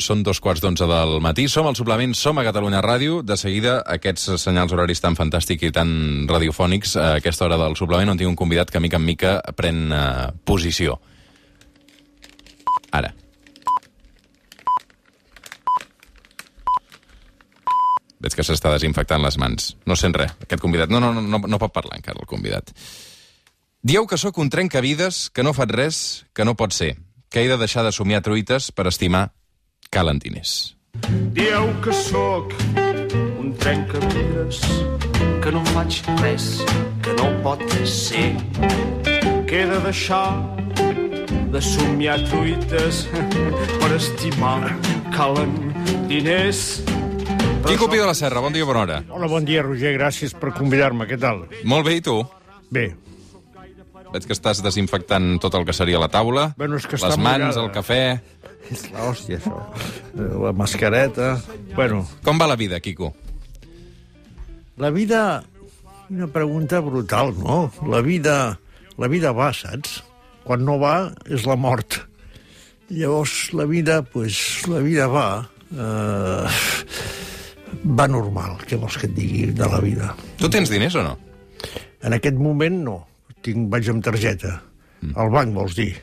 són dos quarts d'onze del matí. Som al suplement, som a Catalunya Ràdio. De seguida, aquests senyals horaris tan fantàstics i tan radiofònics, a aquesta hora del suplement, on tinc un convidat que mica en mica pren uh, posició. Ara. Veig que s'està desinfectant les mans. No sent res, aquest convidat. No, no, no, no, pot parlar encara, el convidat. Dieu que sóc un trencavides, que no faig res, que no pot ser, que he de deixar de somiar truites per estimar calentines. Dieu que sóc un trencavides, que no faig res, que no pot ser, que he de deixar de somiar truites per estimar calen diners. Quico Pi de la Serra, bon dia, bona hora. Hola, bon dia, Roger. Gràcies per convidar-me. Què tal? Molt bé, i tu? Bé. Veig que estàs desinfectant tot el que seria la taula, Bueno, és que les està mans, mullada. el cafè... És l'hòstia, això. Eh, La mascareta... Bueno, Com va la vida, Quico? la vida... Una pregunta brutal, no? La vida... La vida va, saps? Quan no va, és la mort. Llavors, la vida, pues, la vida va... Eh, va normal, què vols que et digui de la vida? Tu tens diners o no? En aquest moment, no. Tinc, vaig amb targeta. Al banc, vols dir?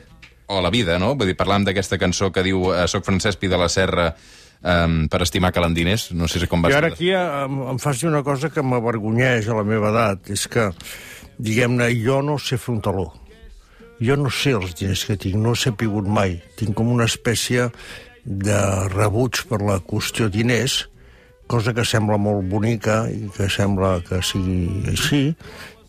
O la vida, no? Vull dir, parlàvem d'aquesta cançó que diu eh, Soc Francesc Pi de la Serra um, per estimar calendiners. No sé com vas... I ara aquí em, em fas dir una cosa que m'avergonyeix a la meva edat, és que, diguem-ne, jo no sé fer un taló. Jo no sé els diners que tinc, no he sapigut mai. Tinc com una espècie de rebuig per la qüestió diners, cosa que sembla molt bonica i que sembla que sigui així,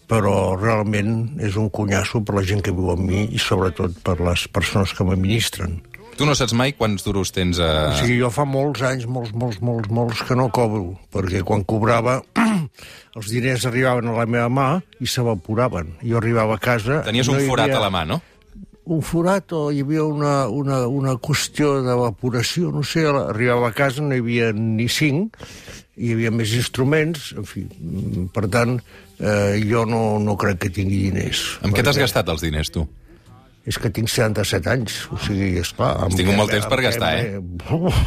però realment és un cunyasso per la gent que viu amb mi i sobretot per les persones que m'administren. Tu no saps mai quants duros tens a... O sigui, jo fa molts anys, molts, molts, molts, molts, que no cobro, perquè quan cobrava els diners arribaven a la meva mà i s'evaporaven. Jo arribava a casa... Tenies no un forat havia a la mà, no? Un forat o hi havia una, una, una qüestió d'evaporació, no sé, arribava a casa, no hi havia ni cinc, hi havia més instruments, en fi, mm, per tant, eh, jo no, no crec que tingui diners. Amb què t'has gastat els diners, tu? és que tinc 77 anys, o sigui, esclar... amb tingut què- molt temps per gastar, eh? Uf,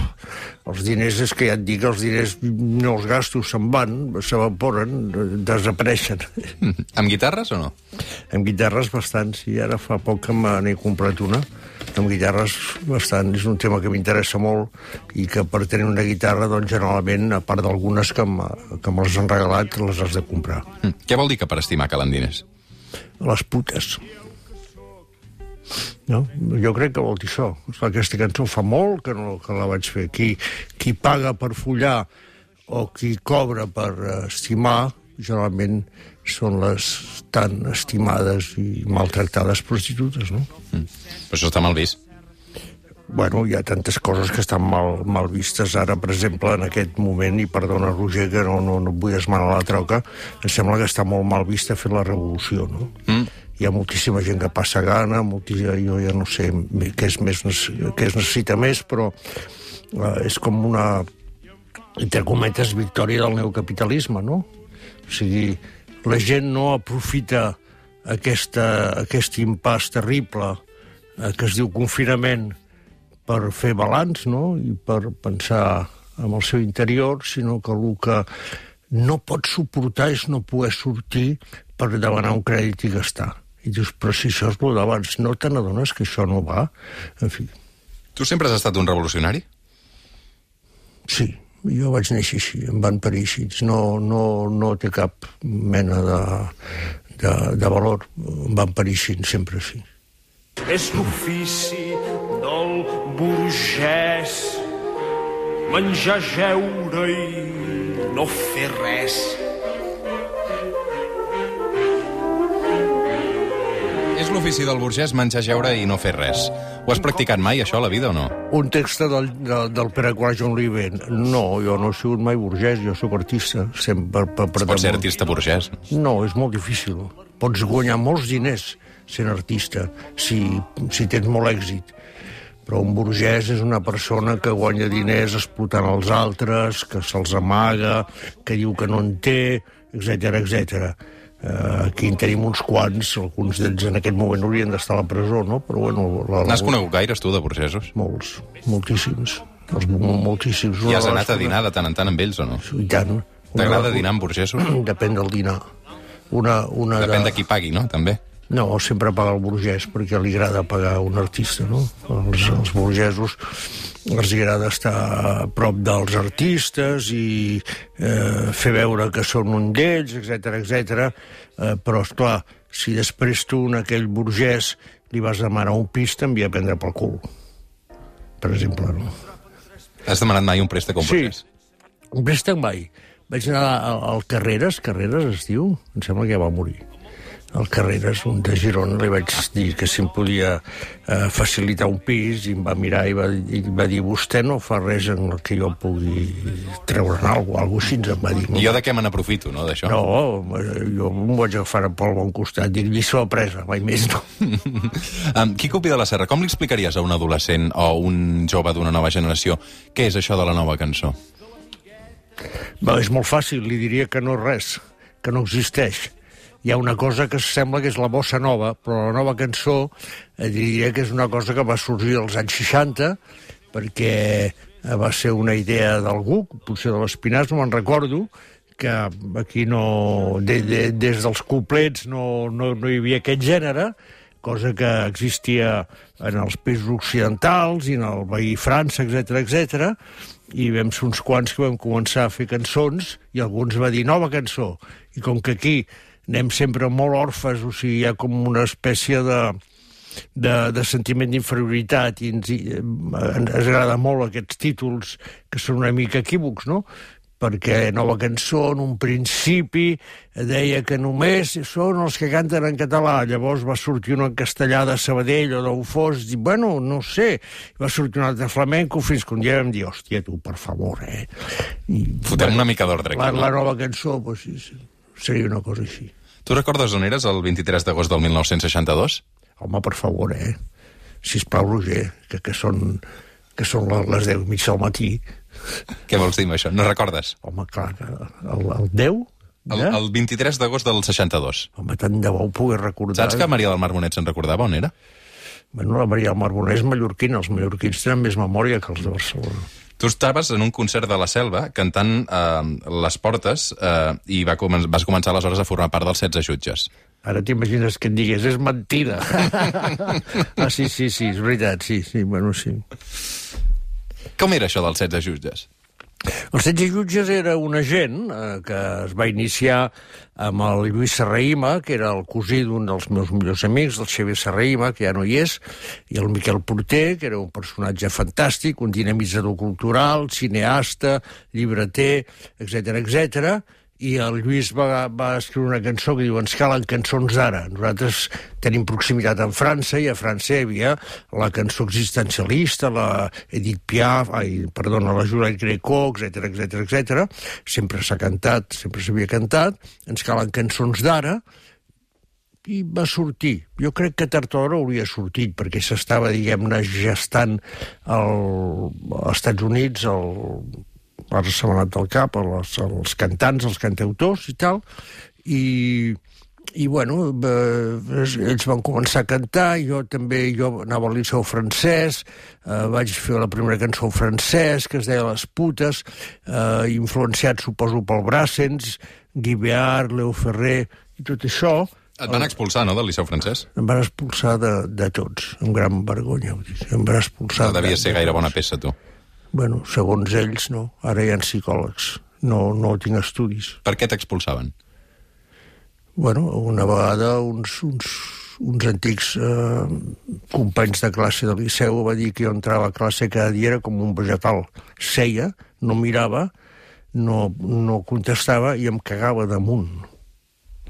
els diners, és que ja et dic, els diners no els gasto, se'n van, s'evaporen, desapareixen. Amb guitarres o no? amb guitarres bastants, i ara fa poc que me n'he comprat una, amb guitarres bastant, és un tema que m'interessa molt i que per tenir una guitarra, doncs, generalment, a part d'algunes que, que me les han regalat, les has de comprar. Hm. Què vol dir que per estimar calendines? Les putes. No? Jo crec que vol dir això. Aquesta cançó fa molt que, no, que la vaig fer. Qui, qui paga per follar o qui cobra per eh, estimar, generalment són les tan estimades i maltractades prostitutes, no? Però això està mal vist. Bueno, hi ha tantes coses que estan mal, mal vistes. Ara, per exemple, en aquest moment, i perdona, Roger, que no, no, no vull esmanar la troca, em sembla que està molt mal vista fer la revolució, no? Mm. Hi ha moltíssima gent que passa gana, moltíssima, jo ja no sé què es, més, què es necessita més, però eh, és com una, entre cometes, victòria del neocapitalisme, no? O sigui, la gent no aprofita aquesta, aquest impàs terrible eh, que es diu confinament per fer balanç no? i per pensar en el seu interior, sinó que el que no pot suportar és no poder sortir per demanar un crèdit i gastar. I dius, però si això és el d'abans, no te n'adones que això no va? En fi, Tu sempre has estat un revolucionari? sí, jo vaig néixer així, em van parir així. No, no, no té cap mena de, de, de valor, em van parir així, sempre així. És l'ofici del burgès menjar, jeure i no fer res. L'ofici del burgès menjar, jeure i no fer res. Ho has practicat mai, això, a la vida, o no? Un text del, del, del Pere John Oliver. No, jo no he sigut mai burgès, jo sóc artista. Sempre per, per, Es pot ser artista burgès. No, és molt difícil. Pots guanyar molts diners sent artista, si, si tens molt èxit. Però un burgès és una persona que guanya diners explotant els altres, que se'ls amaga, que diu que no en té, etc etc. Uh, aquí en tenim uns quants, alguns d'ells en aquest moment haurien d'estar a la presó, no? Però bueno... La, la, N'has conegut gaires, tu, de burgesos? Molts, moltíssims. Els, moltíssims. I has de anat a dinar de tant en tant amb ells o no? I tant. T'agrada dinar amb burgesos? Depèn del dinar. Una, una Depèn de qui pagui, no? També. No, sempre paga el burgès, perquè li agrada pagar un artista, no? Els, els burgesos els agrada estar a prop dels artistes i eh, fer veure que són un d'ells, etc etc. Eh, però, és clar, si després tu, en aquell burgès, li vas demanar un pis, t'envia a prendre pel cul. Per exemple, no? Has demanat mai un préstec a un Sí. burgès? Un préstec mai. Vaig anar al, al Carreras, Carreras es diu, em sembla que ja va morir. Al Carreras, un de Girona, li vaig dir que si em podia eh, facilitar un pis i em va mirar i va, i va dir vostè no fa res en el que jo pugui treure'n alguna cosa, alguna així em va dir. I jo de què me n'aprofito, no, d'això? No, jo em vaig agafar pel bon costat, dic, lliçó apresa, mai més no. Um, Quico Pi de la Serra, com li explicaries a un adolescent o un jove d'una nova generació què és això de la nova cançó? Bé, és molt fàcil, li diria que no res, que no existeix. Hi ha una cosa que sembla que és la bossa nova, però la nova cançó eh, diria que és una cosa que va sorgir als anys 60, perquè eh, va ser una idea d'algú, potser de l'Espinàs, no me'n recordo, que aquí no... De, de, des dels couplets no, no, no hi havia aquest gènere, cosa que existia en els països occidentals i en el veí França, etc etc. i vam ser uns quants que vam començar a fer cançons i alguns va dir nova cançó. I com que aquí anem sempre molt orfes, o sigui, hi ha com una espècie de, de, de sentiment d'inferioritat i ens, ens agrada molt aquests títols que són una mica equívocs, no? perquè nova cançó en un principi deia que només són els que canten en català. Llavors va sortir un en castellà de Sabadell o d'on fos, i bueno, no sé, va sortir un altre flamenco fins que un dia vam dir, hòstia, tu, per favor, eh? I, Fotem una mica d'ordre la, aquí, la no? nova cançó, pues, sí, sí, seria una cosa així. Tu recordes on eres el 23 d'agost del 1962? Home, per favor, eh? Sisplau, Roger, que, que són, que són les- les 10 i mig del matí. Què vols dir amb això? No recordes? Home, clar, el, el 10... El, el 23 d'agost del 62. Home, tant de bo ho pogués recordar. Saps que Maria del Mar Bonet se'n recordava on era? Bueno, la Maria del Mar Bonet és mallorquina. Els mallorquins tenen més memòria que els de Barcelona. Tu estaves en un concert de la Selva cantant eh, Les Portes eh, i va comen vas començar aleshores a formar part dels 16 jutges. Ara t'imagines que et digués, és mentida. ah, sí, sí, sí, és veritat, sí, sí, bueno, sí. Com era això dels 16 jutges? Els 16 jutges era un agent eh, que es va iniciar amb el Lluís Serraïma, que era el cosí d'un dels meus millors amics, el Xavier Serraïma, que ja no hi és, i el Miquel Porter, que era un personatge fantàstic, un dinamitzador cultural, cineasta, llibreter, etc etc. i el Lluís va, va escriure una cançó que diu ens calen cançons d'ara. Nosaltres tenim proximitat amb França i a França hi havia la cançó existencialista, la Edith Piaf, ai, perdona, la Juliette Greco, etc etc etc. Sempre s'ha cantat, sempre s'havia cantat. Ens calen cançons d'ara i va sortir. Jo crec que tard o hauria sortit, perquè s'estava, diguem-ne, gestant el, als Estats Units el, m'ha anat del cap, els, els cantants, els cantautors i tal, i, i bueno, eh, ells van començar a cantar, jo també, jo anava al liceu francès, eh, vaig fer la primera cançó en francès, que es deia Les putes, eh, influenciat, suposo, pel Brassens, Guy Beard, Leo Ferrer, i tot això, Et van expulsar, no, del Liceu francès? em van expulsar de, de tots, amb gran vergonya, em van expulsar... No devia de- ser gaire bona peça, tu. Bueno, segons ells, no. Ara hi ha psicòlegs. No, no tinc estudis. Per què t'expulsaven? Bueno, una vegada uns, uns, uns antics eh, companys de classe de liceu va dir que jo entrava a classe cada dia era com un vegetal. Seia, no mirava, no, no contestava i em cagava damunt.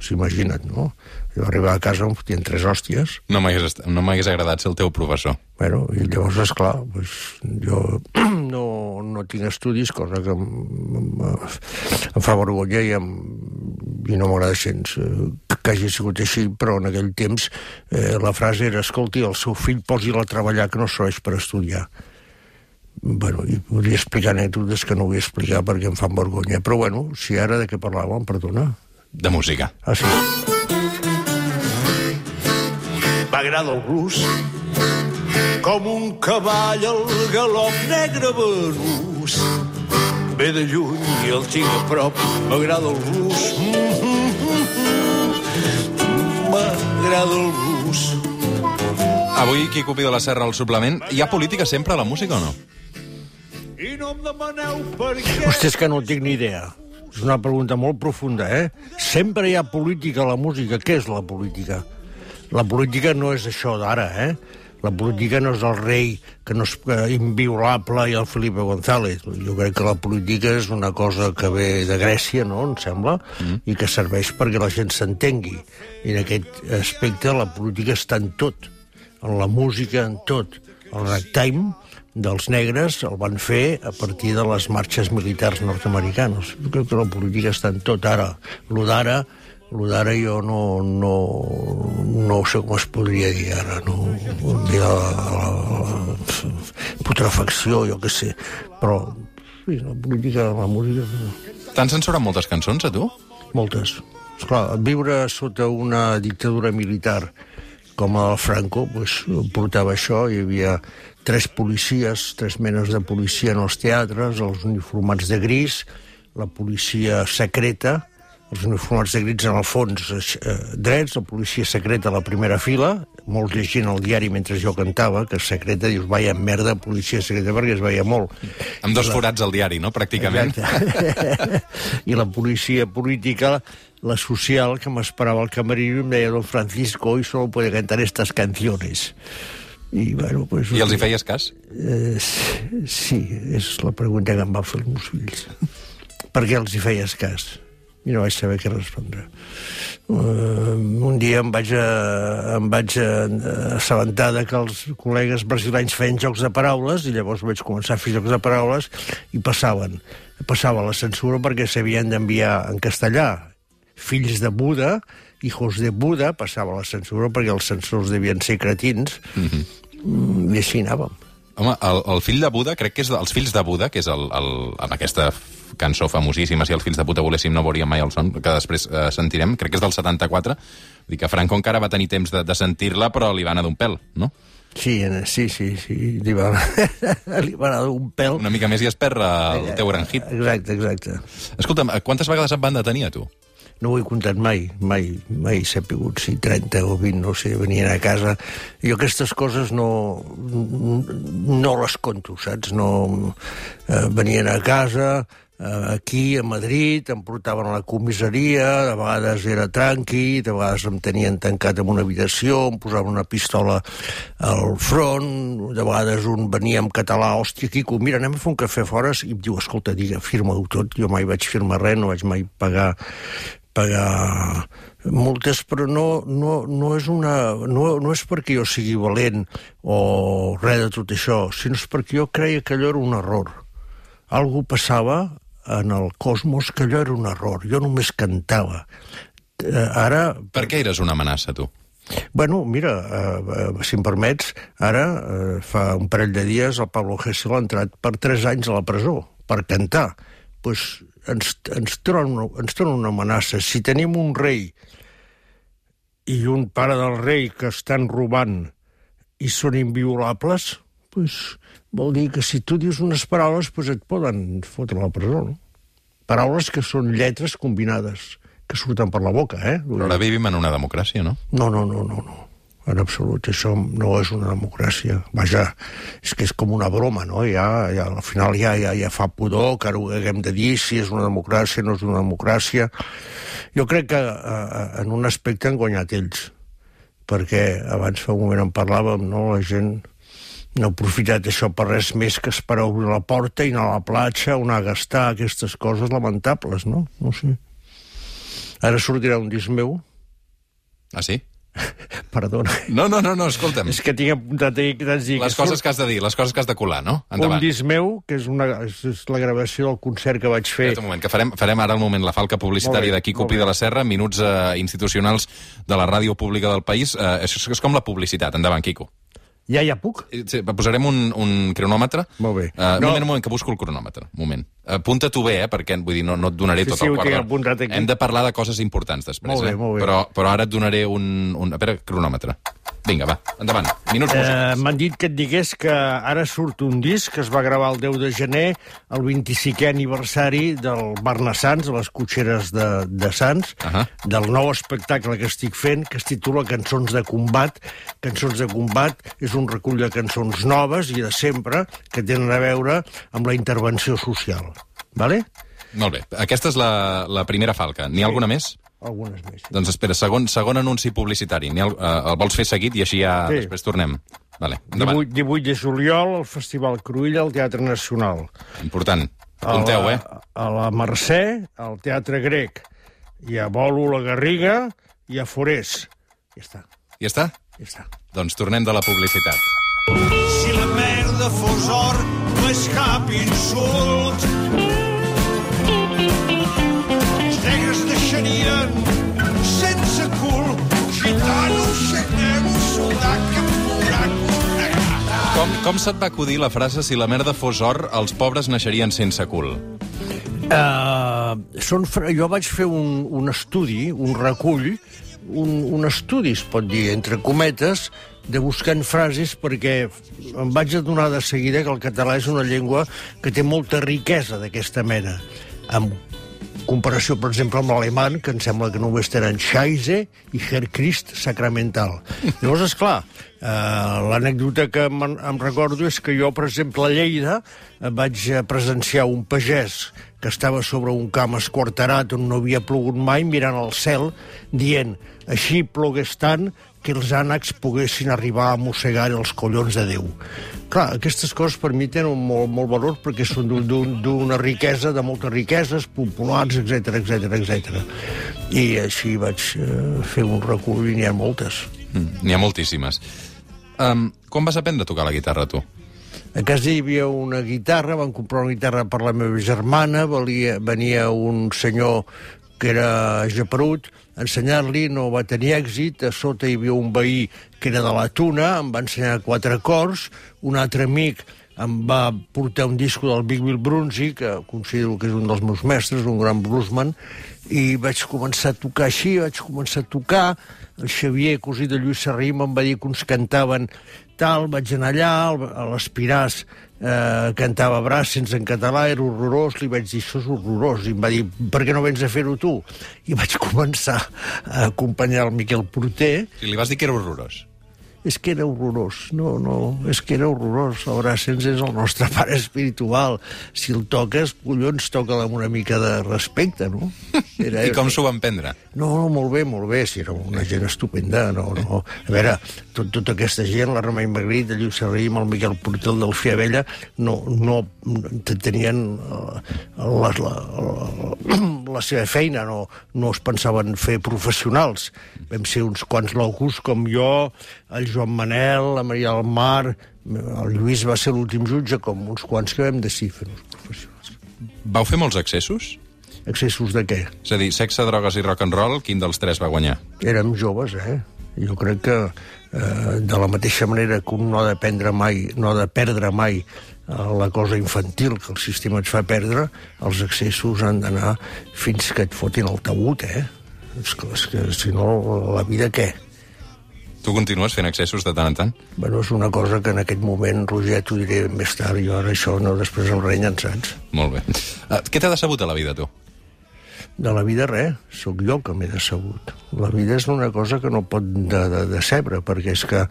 S'imagina't, no? Jo arribava a casa em fotien tres hòsties No m'hagués no agradat ser el teu professor. Bueno, i llavors, esclar, pues, jo no, no tinc estudis, cosa que em, em, em fa vergonya i, em, i no m'agrada gens eh, que hagi sigut així, però en aquell temps eh, la frase era, escolti, el seu fill posi-la a treballar que no serveix per estudiar. Bueno, i podria explicar anècdotes que no vull explicar perquè em fan vergonya. Però bueno, si ara de què parlàvem, perdona. De música. Ah, sí. M'agrada el blues, com un cavall al galop negre venús. Ve de lluny i el tinc a prop, m'agrada el blues. M'agrada el blues. Avui, qui Cupi de la Serra al suplement, hi ha política sempre a la música o no? I no em demaneu per què... Hosti, és que no tinc ni idea. És una pregunta molt profunda, eh? Sempre hi ha política a la música. Què és la política? La política no és això d'ara, eh? La política no és el rei que no és eh, inviolable i el Felipe González. Jo crec que la política és una cosa que ve de Grècia, no?, em sembla, mm. i que serveix perquè la gent s'entengui. I en aquest aspecte la política està en tot. En la música, en tot. El ragtime dels negres el van fer a partir de les marxes militars nord-americanes. Jo crec que la política està en tot ara. Lo d'ara, lo d'ara jo no, no, no sé com es podria dir ara, no, de la, la, la putrefacció, jo què sé, però sí, la política, la música, T'han censurat moltes cançons, a tu? moltes. Esclar, viure sota una dictadura militar com el Franco, doncs, portava això, hi havia tres policies, tres menes de policia en els teatres, els uniformats de gris, la policia secreta, els uniformats de gris en el fons eh, drets, la policia secreta a la primera fila, molts llegint el diari mentre jo cantava, que secreta, dius, vaya merda, policia secreta, perquè es veia molt. Amb dos forats al diari, no?, pràcticament. I la policia política, la social, que m'esperava al camerino i em deia, don Francisco, hoy solo puede cantar estas canciones. I, bueno, pues, I els hi feies cas? Eh, sí, és la pregunta que em van fer els meus fills. per què els hi feies cas? I no vaig saber què respondre. Uh, un dia em vaig, a, em vaig a, a assabentar de que els col·legues brasilenys feien jocs de paraules i llavors vaig començar a fer jocs de paraules i passaven. Passava la censura perquè s'havien d'enviar en castellà fills de Buda, hijos de Buda, passava la censura perquè els censors devien ser cretins, mm -hmm. i així anàvem. Home, el, el fill de Buda, crec que és de, els fills de Buda, que és el, el, amb aquesta cançó famosíssima, si els fills de puta voléssim no veuríem mai el son, que després eh, sentirem, crec que és del 74, vull dir que Franco encara va tenir temps de, de sentir-la, però li va anar d'un pèl, no? Sí, sí, sí, sí, li va, li va anar un pèl. Una mica més i es perd eh, el teu gran hit. Exacte, exacte. Escolta'm, eh, quantes vegades et van detenir a tu? No ho he comptat mai, mai, mai he sabut si 30 o 20, no sé, venien a casa. Jo aquestes coses no, no les conto, saps? No, eh, venien a casa, eh, aquí, a Madrid, em portaven a la comissaria, de vegades era tranqui, de vegades em tenien tancat en una habitació, em posaven una pistola al front, de vegades un venia en català, hòstia, Quico, mira, anem a fer un cafè fora, i em diu, escolta, digue, firma-ho tot, jo mai vaig firmar res, no vaig mai pagar pagar multes, però no, no, no, és una, no, no és perquè jo sigui valent o res de tot això, sinó és perquè jo creia que allò era un error. Algú passava en el cosmos que allò era un error. Jo només cantava. Eh, ara, Per què eres una amenaça, tu? bueno, mira, eh, eh, si em permets, ara, eh, fa un parell de dies, el Pablo Gesell ha entrat per 3 anys a la presó, per cantar. Pues ens, ens, torna, ens torna una amenaça. Si tenim un rei i un pare del rei que estan robant i són inviolables, pues, vol dir que si tu dius unes paraules pues et poden fotre a la presó, no? Paraules que són lletres combinades, que surten per la boca, eh? Però ara vivim en una democràcia, no? No, no, no, no, no. En absolut, això no és una democràcia. Vaja, és que és com una broma, no? Ja, ja, al final ja, ja, ja fa pudor que ara ho haguem de dir si és una democràcia, no és una democràcia. Jo crec que eh, en un aspecte han guanyat ells, perquè abans fa un moment en parlàvem, no? La gent no ha aprofitat això per res més que esperar obrir la porta i anar a la platja, o anar a gastar aquestes coses lamentables, no? No sé. Ara sortirà un disc meu, Ah, sí? perdona, No, no, no, no escolta'm. És que tinc apuntat ahí que t'has dit... Les coses que has de dir, les coses que has de colar, no? Un Endavant. disc meu, que és, una, és, la gravació del concert que vaig fer... Espera't un moment, que farem, farem ara el moment la falca publicitària de Pi bé. de la Serra, minuts eh, institucionals de la ràdio pública del país. Eh, és, és com la publicitat. Endavant, Quico. Ja, ja puc? Eh, Sí, posarem un, un cronòmetre. Molt bé. Uh, No. Moment, un moment, que busco el cronòmetre. Un moment. Apunta-t'ho bé, eh, perquè vull dir, no, no et donaré Sí, tot sí, el quart apuntat aquí. Hem de parlar de coses importants després, Molt bé, eh? molt bé. Però, però ara et donaré un... un... A veure, cronòmetre. Vinga, va, endavant. Minuts Eh. M'han dit que et digués que ara surt un disc que es va gravar el 10 de gener, el 25è aniversari del Barnassans, de les cotxeres de, de Sants, Ahà. del nou espectacle que estic fent, que es titula Cançons de combat. Cançons de combat és un recull de cançons noves i de sempre que tenen a veure amb la intervenció social. Vale? Molt bé. Aquesta és la, la primera falca. N'hi ha alguna més? Algunes més. Doncs espera, segon, segon anunci publicitari. El, eh, el vols fer seguit i així ja Sí. després tornem. Vale, endavant. 18, 18 de juliol, al Festival Cruïlla, al Teatre Nacional. Important. Apunteu, a eh? A la Mercè, al Teatre Grec. I a Bolo la Garriga i a Forès. Ja està, Ja està? ja està. Doncs tornem de la publicitat. Si la merda fos or, no és cap insult. Naixerien sense cul. Gitanos, xenegos, sudaca, muraco, negata. Com, com se't va acudir la frase si la merda fos or, els pobres naixerien sense cul? Uh, són, fra- jo vaig fer un, un estudi, un recull, un, un estudi, es pot dir, entre cometes, de buscant frases perquè em vaig adonar de seguida que el català és una llengua que té molta riquesa d'aquesta mena. Amb comparació, per exemple, amb l'alemany, que em sembla que només tenen Scheisse i Herr Christ sacramental. Llavors, esclar, eh, l'anècdota que em, em recordo és que jo, per exemple, a Lleida eh, vaig eh, presenciar un pagès que estava sobre un camp esquarterat on no havia plogut mai, mirant al cel, dient així plogués tant que els ànecs poguessin arribar a mossegar els collons de Déu. Clar, aquestes coses per mi tenen molt, molt valor perquè són d'un- d'un- d'una riquesa, de moltes riqueses, populars, etc etc etc. I així vaig eh, fer un recull i n'hi ha moltes. Mm, N'hi ha moltíssimes. Um, quan vas aprendre a tocar la guitarra, tu? A casa hi havia una guitarra, van comprar una guitarra per la meva germana, valia, venia un senyor que era japerut, ensenyar-li no va tenir èxit, a sota hi havia un veí que era de la Tuna, em va ensenyar quatre acords, un altre amic em va portar un disco del Big Bill Brunzi, que considero que és un dels meus mestres, un gran bluesman, i vaig començar a tocar així, vaig començar a tocar, el Xavier, cosí de Lluís Serrim, em va dir que uns cantaven tal, vaig anar allà, al- a l'Espiràs eh, cantava Brassens en català, era horrorós, li vaig dir, això és horrorós, i em va dir, per què no vens a fer-ho tu? I vaig començar a acompanyar el Miquel Porter, I li vas dir que era horrorós. És que era horrorós, no, no, és que era horrorós. El Brassens és el nostre pare espiritual. Si el toques, collons, toca amb una mica de respecte, no? Era, I com s'ho van prendre? no, no, molt bé, molt bé, si era una gent estupenda, no, no. A veure, tot, tota aquesta gent, la Remei Magritte, el Lluís Serrim, el Miquel Portel del Fiabella, no, no te- tenien eh, la, la, la, la seva feina, no, no es pensaven fer professionals. Vam ser uns quants locos com jo, el Joan Manel, la Maria del Mar, el Lluís va ser l'últim jutge, com uns quants que vam decidir fer-nos professionals. Vau fer molts accessos? Excessos de què? És a dir, sexe, drogues i rock and roll, quin dels tres va guanyar? érem joves, eh? Jo crec que eh, de la mateixa manera que un no ha de prendre mai, no ha de perdre mai eh, la cosa infantil que el sistema et fa perdre, els excessos han d'anar fins que et fotin el taüt, eh? És que, és que si no, la vida què? Tu continues fent accessos de tant en tant? Bueno, és una cosa que en aquest moment, Roger, t'ho diré més tard, jo ara això no, després em renyen, saps? Molt bé. Uh, què t'ha decebut a la vida, tu? De la vida res, sóc jo que m'he decebut. La vida és una cosa que no pot de, de, decebre, perquè és que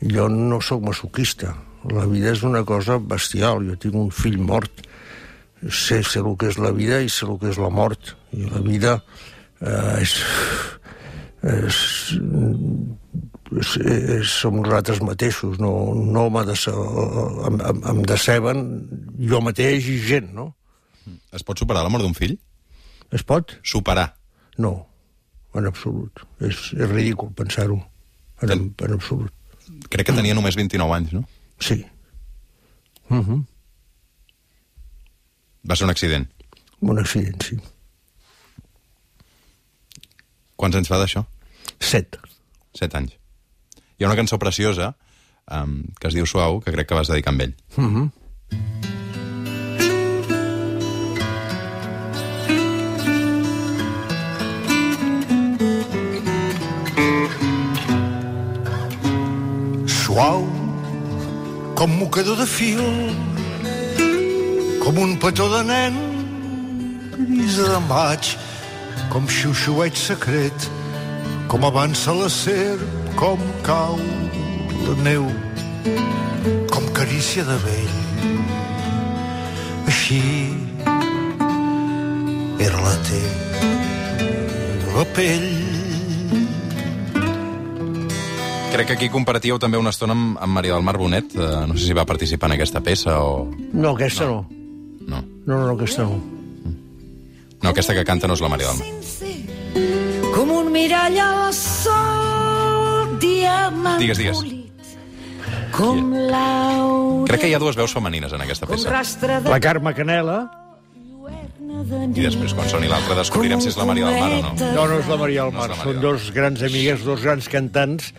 jo no sóc masoquista. La vida és una cosa bestial. Jo tinc un fill mort. Sé, sé el que és la vida i sé el que és la mort. I la vida eh, és, és, és, és, som nosaltres mateixos. No, no m'ha dece, em, em, em deceben jo mateix i gent, no? Es pot superar la mort d'un fill? Es pot? Superar. No, en absolut. És, és ridícul pensar-ho. En, Ten- en absolut. Crec que tenia només 29 anys, no? Sí. Uh -huh. Va ser un accident. Un accident, sí. Quants anys fa d'això? Set. Set anys. Hi ha una cançó preciosa um, que es diu Suau, que crec que vas dedicar amb ell. Mm -hmm. Suau, com mocador de fil, com un petó de nen, brisa de maig, com xiuxiueig secret, com avança la serp, com cau la neu, com carícia de vell. Així era la teva pell. Crec que aquí compartíeu també una estona amb, amb Maria del Mar Bonet. Uh, no sé si va participar en aquesta peça o... No, aquesta no. No. No, no, no aquesta no. No, aquesta que canta no és la Maria del Mar. Com un mirall al sol, Digues, digues. com l'aurel, Crec que hi ha dues veus femenines en aquesta peça. La Carme Canela... I després, quan soni l'altra, descobrirem si és la Maria del Mar o no. No, no és la Maria del No Mar, Maria són dos grans amigues, dos grans cantants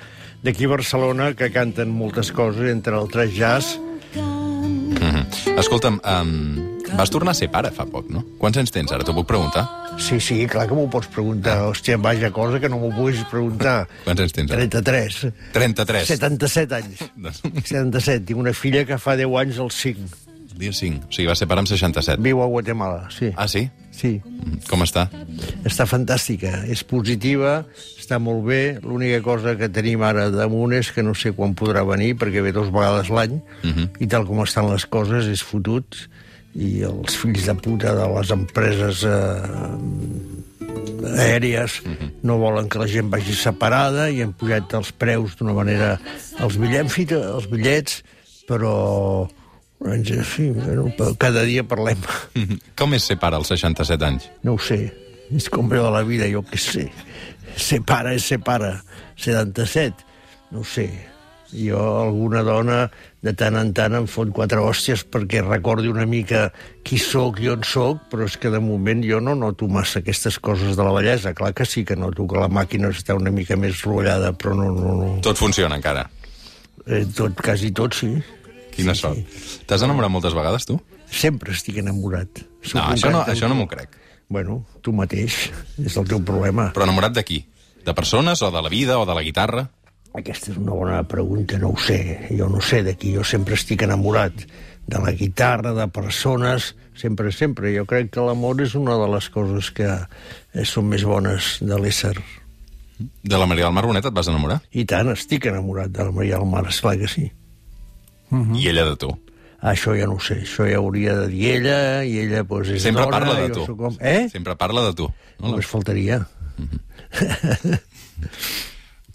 d'aquí a Barcelona que canten moltes coses, entre altres jazz. Mm -hmm. Escolta'm, um, vas tornar a ser pare fa poc, no? Quants anys tens ara? T'ho puc preguntar? Sí, sí, clar que m'ho pots preguntar. Hòstia, vaja cosa que no m'ho puguis preguntar. Quants anys tens ara? 33. 33. 77 anys. 77. Tinc una filla que fa 10 anys al 5. Dia 5. O sigui, va ser pare amb 67. Viu a Guatemala, sí. Ah, sí? Sí. Mm, Com està? Està fantàstica, és positiva, està molt bé. L'única cosa que tenim ara damunt és que no sé quan podrà venir, perquè ve dos vegades l'any, Mhm. i tal com estan les coses és fotut, i els fills de puta de les empreses eh, aèries Mhm. no volen que la gent vagi separada i han pujat els preus d'una manera... Els bitllets, els bitllets, però... Fi, bueno, cada dia parlem. Com és ser pare als 67 anys? No ho sé. És com veu de la vida, jo què sé. Ser pare és ser pare. 77, no sé. Jo, alguna dona, de tant en tant em fot quatre hòsties perquè recordi una mica qui sóc i on sóc, però és que de moment jo no noto massa aquestes coses de la bellesa. Clar que sí que noto que la màquina està una mica més rotllada, però no, no, no. Tot funciona encara. Eh, tot, quasi tot, sí. Quina sort. T'has enamorat moltes vegades, tu? Sempre estic enamorat. Sóc No, això no, això no m'ho crec. Bueno, tu mateix, és el teu problema. Però enamorat de qui? De persones, o de la vida, o de la guitarra? Aquesta és una bona pregunta, no ho sé. Jo no sé de qui, jo sempre estic enamorat de la guitarra, de persones, sempre, sempre. Jo crec que l'amor és una de les coses que eh, són més bones de l'ésser. De la Maria del Mar Bonet et vas enamorar? I tant, estic enamorat de la Maria del Mar, esclar que sí. I ella de tu? Això ja no ho sé, això ja hauria de dir ella, i ella doncs, és Sempre dona, parla de tu. home. Eh? Sempre parla de tu. No? Només faltaria.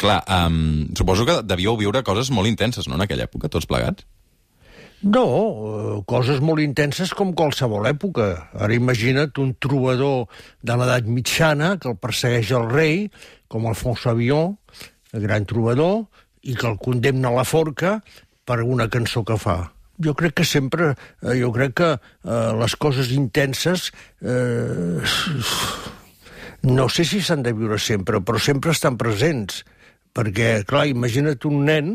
Clar, um, suposo que devíeu viure coses molt intenses, no?, en aquella època, tots plegats. No, eh, coses molt intenses com qualsevol època. Ara imagina't un trobador de l'edat mitjana que el persegueix el rei, com Alfonso Avió, el gran trobador, i que el condemna a la forca per una cançó que fa. Jo crec que sempre, eh, jo crec que eh, les coses intenses eh, no sé si s'han de viure sempre, però sempre estan presents. Perquè, clar, imagina't un nen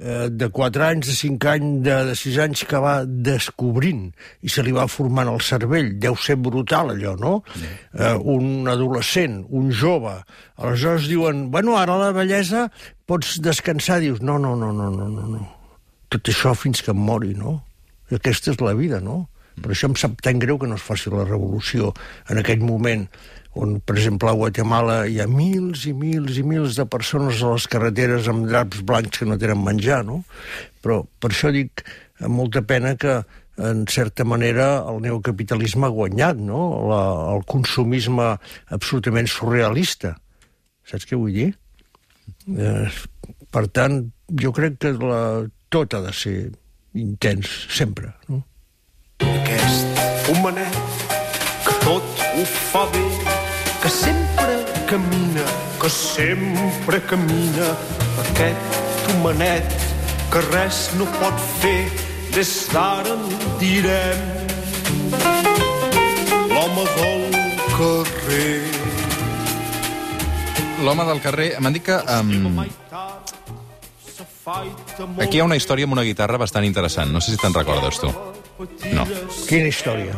eh, de 4 anys, de 5 anys, de, de 6 anys que va descobrint i se li va formant el cervell. Deu ser brutal, allò, no? Eh, un adolescent, un jove. Aleshores diuen, bueno, ara la bellesa pots descansar. Dius, no, no, no, no, no, no, no. Tot això fins que em mori, no? Aquesta és la vida, no? Per això em sap tan greu que no es faci la revolució en aquell moment on, per exemple, a Guatemala hi ha mils i mils i mils de persones a les carreteres amb draps blancs que no tenen menjar, no? Però per això dic amb molta pena que, en certa manera, el neocapitalisme ha guanyat, no? La, el consumisme absolutament surrealista. Saps què vull dir? Eh, per tant, jo crec que la, tot ha de ser intens, sempre, no? Aquest homenet que tot ho fa bé, que sempre camina, que sempre camina. Aquest homenet que res no pot fer, des d'ara en direm l'home del carrer. L'home del carrer... M'han dit que... Um, aquí hi ha una història amb una guitarra bastant interessant. No sé si te'n recordes, tu. No. Quina història?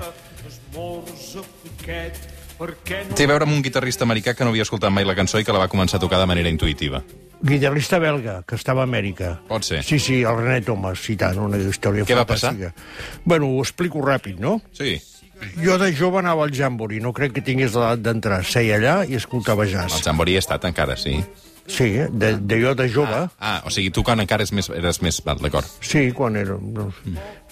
Té a veure amb un guitarrista americà que no havia escoltat mai la cançó i que la va començar a tocar de manera intuïtiva. Guitarrista belga, que estava a Amèrica. Pot ser. Sí, sí, el René Thomas, citant una història Què va passar? fantàstica. Bueno, ho explico ràpid, no? Sí. Jo de jove anava al Jambori, no crec que tingués l'edat d'entrar. Seia allà i escoltava El jazz. Jambori ha estat encara, sí. Sí, de, de jo de jove... Ah, o sigui, tu quan encara és més, eres més... Val, d'acord. Sí, quan era... Doncs,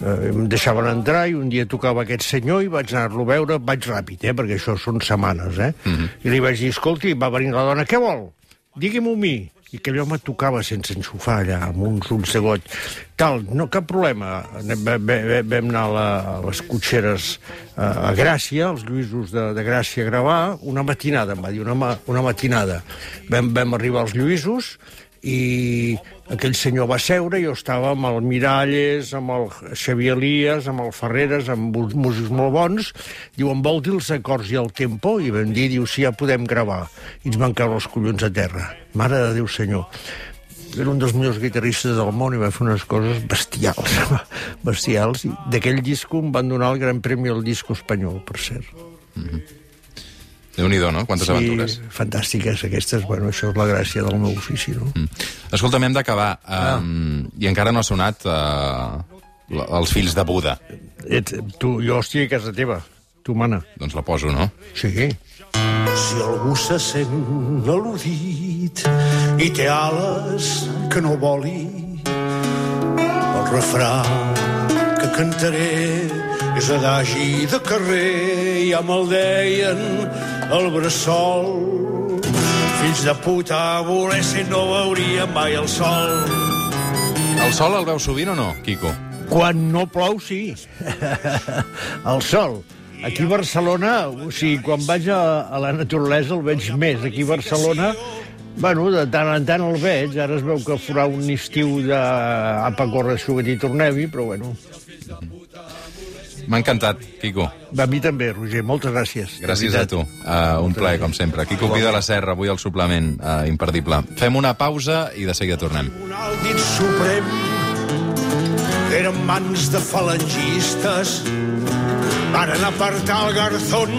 eh, em deixaven entrar i un dia tocava aquest senyor i vaig anar-lo a veure, vaig ràpid, eh, perquè això són setmanes, eh? I li vaig dir, escolti, va venir la dona, què vol? Digui-m'ho a mi. I aquell home tocava sense enxufar allà, amb uns ulls de goig. Tal, no, cap problema. Vam, anar a, la, a les cotxeres a, Gràcia, als Lluïsos de, de Gràcia a gravar, una matinada, em va dir, una, una matinada. Vam, vam arribar als Lluïsos i aquell senyor va seure, jo estava amb el Miralles, amb el Xavier Elias, amb el Ferreres, amb uns músics molt bons, diu, em vol dir els acords i el tempo? I vam dir, diu, sí, ja podem gravar. I ens van caure els collons a terra. Mare de Déu, senyor. Era un dels millors guitarristes del món i va fer unes coses bestials, bestials. D'aquell disco em van donar el Gran Premi al disco espanyol, per cert. Déu-n'hi-do, no? Quantes aventures. fantàstiques aquestes. Bueno, això és la gràcia del meu ofici, no? Mm. Escolta'm, hem d'acabar. Um, I encara no ha sonat uh, els fills de Buda. Et, tu, jo estic a casa teva. Tu mana. Doncs la poso, no? Sí. Si algú se sent al·ludit i té ales que no voli, el refrà que cantaré és adagi de carrer, ja me'l deien el bressol. Fills de puta, volessin no veuríem mai el sol. El sol el veu sovint o no, Quico? Quan no plou, sí. el sol. Aquí a Barcelona, o sigui, quan vaig a, a la naturalesa el veig més. Aquí a Barcelona, bueno, de tant en tant el veig. Ara es veu que farà un estiu de apa, corre, suga't i tornem-hi, però bueno. M'ha encantat, Quico. A mi també, Roger. Moltes gràcies. Gràcies a tu. Uh, un plaer, com sempre. Quico Pi de la Serra, avui al suplement uh, imperdible. Fem una pausa i de seguida tornem. Un dit suprem eren mans de falangistes varen apartar el Garzón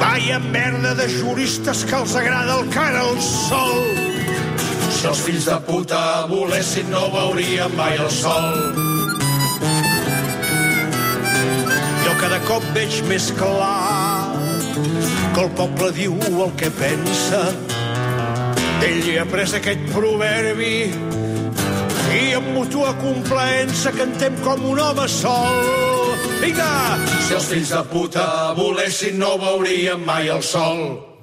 Vaya merda de juristes que els agrada el cara al sol si els fills de puta volessin no veurien mai el sol cop veig més clar que el poble diu el que pensa ell hi ha pres aquest proverbi i amb mútua complaença cantem com un home sol. Vinga! Si els fills de puta volessin no veurien mai el sol.